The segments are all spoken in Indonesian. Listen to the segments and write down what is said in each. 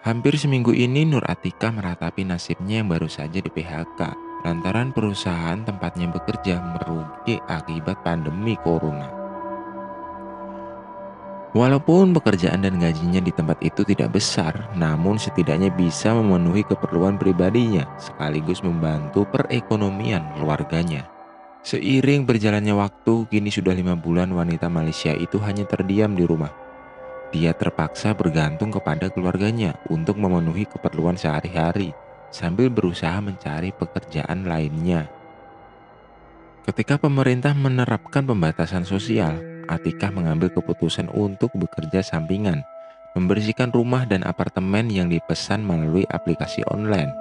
Hampir seminggu ini Nur Atika meratapi nasibnya yang baru saja di PHK lantaran perusahaan tempatnya bekerja merugi akibat pandemi corona. Walaupun pekerjaan dan gajinya di tempat itu tidak besar, namun setidaknya bisa memenuhi keperluan pribadinya sekaligus membantu perekonomian keluarganya. Seiring berjalannya waktu, kini sudah lima bulan wanita Malaysia itu hanya terdiam di rumah dia terpaksa bergantung kepada keluarganya untuk memenuhi keperluan sehari-hari sambil berusaha mencari pekerjaan lainnya. Ketika pemerintah menerapkan pembatasan sosial, Atika mengambil keputusan untuk bekerja sampingan, membersihkan rumah dan apartemen yang dipesan melalui aplikasi online.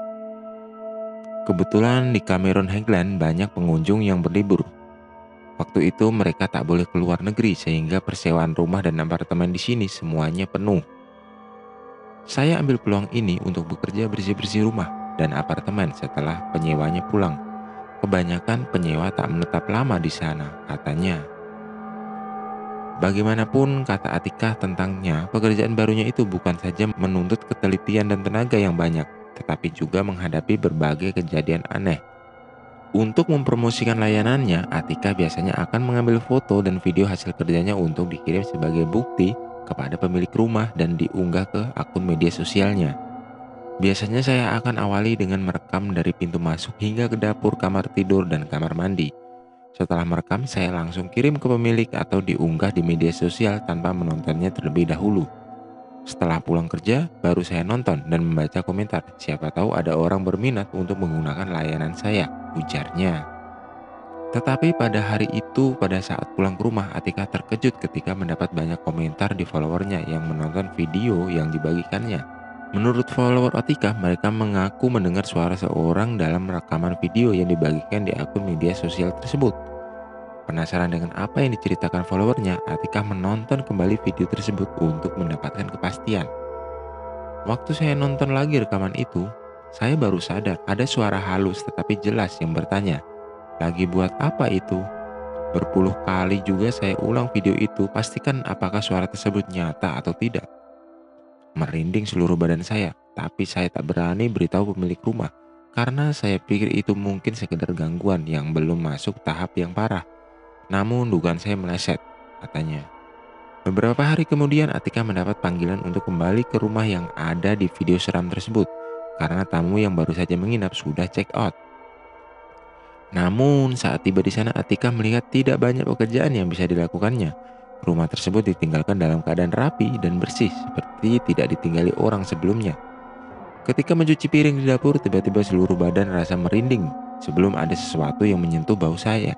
Kebetulan di Cameron Highland banyak pengunjung yang berlibur, Waktu itu mereka tak boleh keluar negeri sehingga persewaan rumah dan apartemen di sini semuanya penuh. Saya ambil peluang ini untuk bekerja bersih-bersih rumah dan apartemen setelah penyewanya pulang. Kebanyakan penyewa tak menetap lama di sana, katanya. Bagaimanapun kata Atika tentangnya, pekerjaan barunya itu bukan saja menuntut ketelitian dan tenaga yang banyak, tetapi juga menghadapi berbagai kejadian aneh untuk mempromosikan layanannya, Atika biasanya akan mengambil foto dan video hasil kerjanya untuk dikirim sebagai bukti kepada pemilik rumah dan diunggah ke akun media sosialnya. Biasanya saya akan awali dengan merekam dari pintu masuk hingga ke dapur, kamar tidur, dan kamar mandi. Setelah merekam, saya langsung kirim ke pemilik atau diunggah di media sosial tanpa menontonnya terlebih dahulu. Setelah pulang kerja, baru saya nonton dan membaca komentar. Siapa tahu ada orang berminat untuk menggunakan layanan saya, ujarnya. Tetapi pada hari itu, pada saat pulang ke rumah, Atika terkejut ketika mendapat banyak komentar di followernya yang menonton video yang dibagikannya. Menurut follower Atika, mereka mengaku mendengar suara seorang dalam rekaman video yang dibagikan di akun media sosial tersebut. Penasaran dengan apa yang diceritakan followernya, Atika menonton kembali video tersebut untuk mendapatkan kepastian. Waktu saya nonton lagi rekaman itu, saya baru sadar ada suara halus tetapi jelas yang bertanya, lagi buat apa itu? Berpuluh kali juga saya ulang video itu, pastikan apakah suara tersebut nyata atau tidak. Merinding seluruh badan saya, tapi saya tak berani beritahu pemilik rumah karena saya pikir itu mungkin sekedar gangguan yang belum masuk tahap yang parah. Namun dugaan saya meleset, katanya. Beberapa hari kemudian Atika mendapat panggilan untuk kembali ke rumah yang ada di video seram tersebut karena tamu yang baru saja menginap sudah check out. Namun saat tiba di sana Atika melihat tidak banyak pekerjaan yang bisa dilakukannya. Rumah tersebut ditinggalkan dalam keadaan rapi dan bersih seperti tidak ditinggali orang sebelumnya. Ketika mencuci piring di dapur, tiba-tiba seluruh badan rasa merinding sebelum ada sesuatu yang menyentuh bau saya.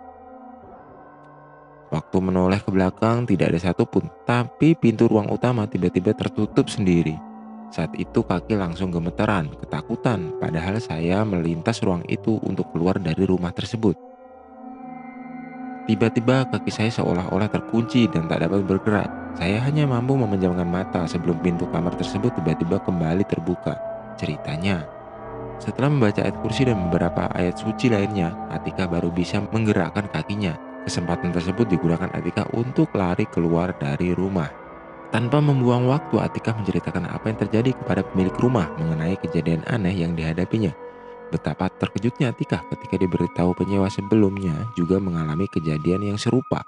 Waktu menoleh ke belakang tidak ada satupun, tapi pintu ruang utama tiba-tiba tertutup sendiri. Saat itu kaki langsung gemeteran, ketakutan, padahal saya melintas ruang itu untuk keluar dari rumah tersebut. Tiba-tiba kaki saya seolah-olah terkunci dan tak dapat bergerak. Saya hanya mampu memejamkan mata sebelum pintu kamar tersebut tiba-tiba kembali terbuka. Ceritanya, setelah membaca ayat kursi dan beberapa ayat suci lainnya, Atika baru bisa menggerakkan kakinya Kesempatan tersebut digunakan Atika untuk lari keluar dari rumah. Tanpa membuang waktu, Atika menceritakan apa yang terjadi kepada pemilik rumah mengenai kejadian aneh yang dihadapinya. Betapa terkejutnya Atika ketika diberitahu penyewa sebelumnya juga mengalami kejadian yang serupa.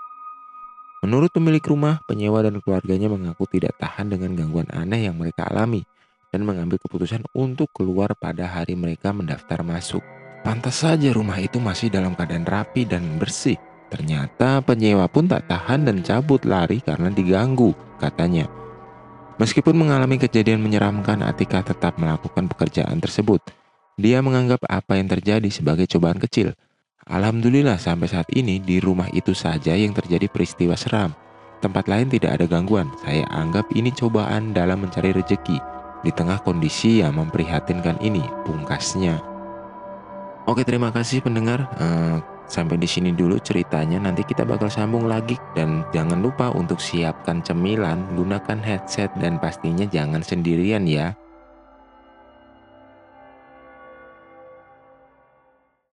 Menurut pemilik rumah, penyewa dan keluarganya mengaku tidak tahan dengan gangguan aneh yang mereka alami dan mengambil keputusan untuk keluar pada hari mereka mendaftar masuk. Pantas saja rumah itu masih dalam keadaan rapi dan bersih, Ternyata penyewa pun tak tahan dan cabut lari karena diganggu, katanya. Meskipun mengalami kejadian menyeramkan, Atika tetap melakukan pekerjaan tersebut. Dia menganggap apa yang terjadi sebagai cobaan kecil. Alhamdulillah sampai saat ini di rumah itu saja yang terjadi peristiwa seram. Tempat lain tidak ada gangguan. Saya anggap ini cobaan dalam mencari rejeki di tengah kondisi yang memprihatinkan ini, pungkasnya. Oke, terima kasih pendengar. Uh, Sampai di sini dulu ceritanya, nanti kita bakal sambung lagi dan jangan lupa untuk siapkan cemilan, gunakan headset dan pastinya jangan sendirian ya.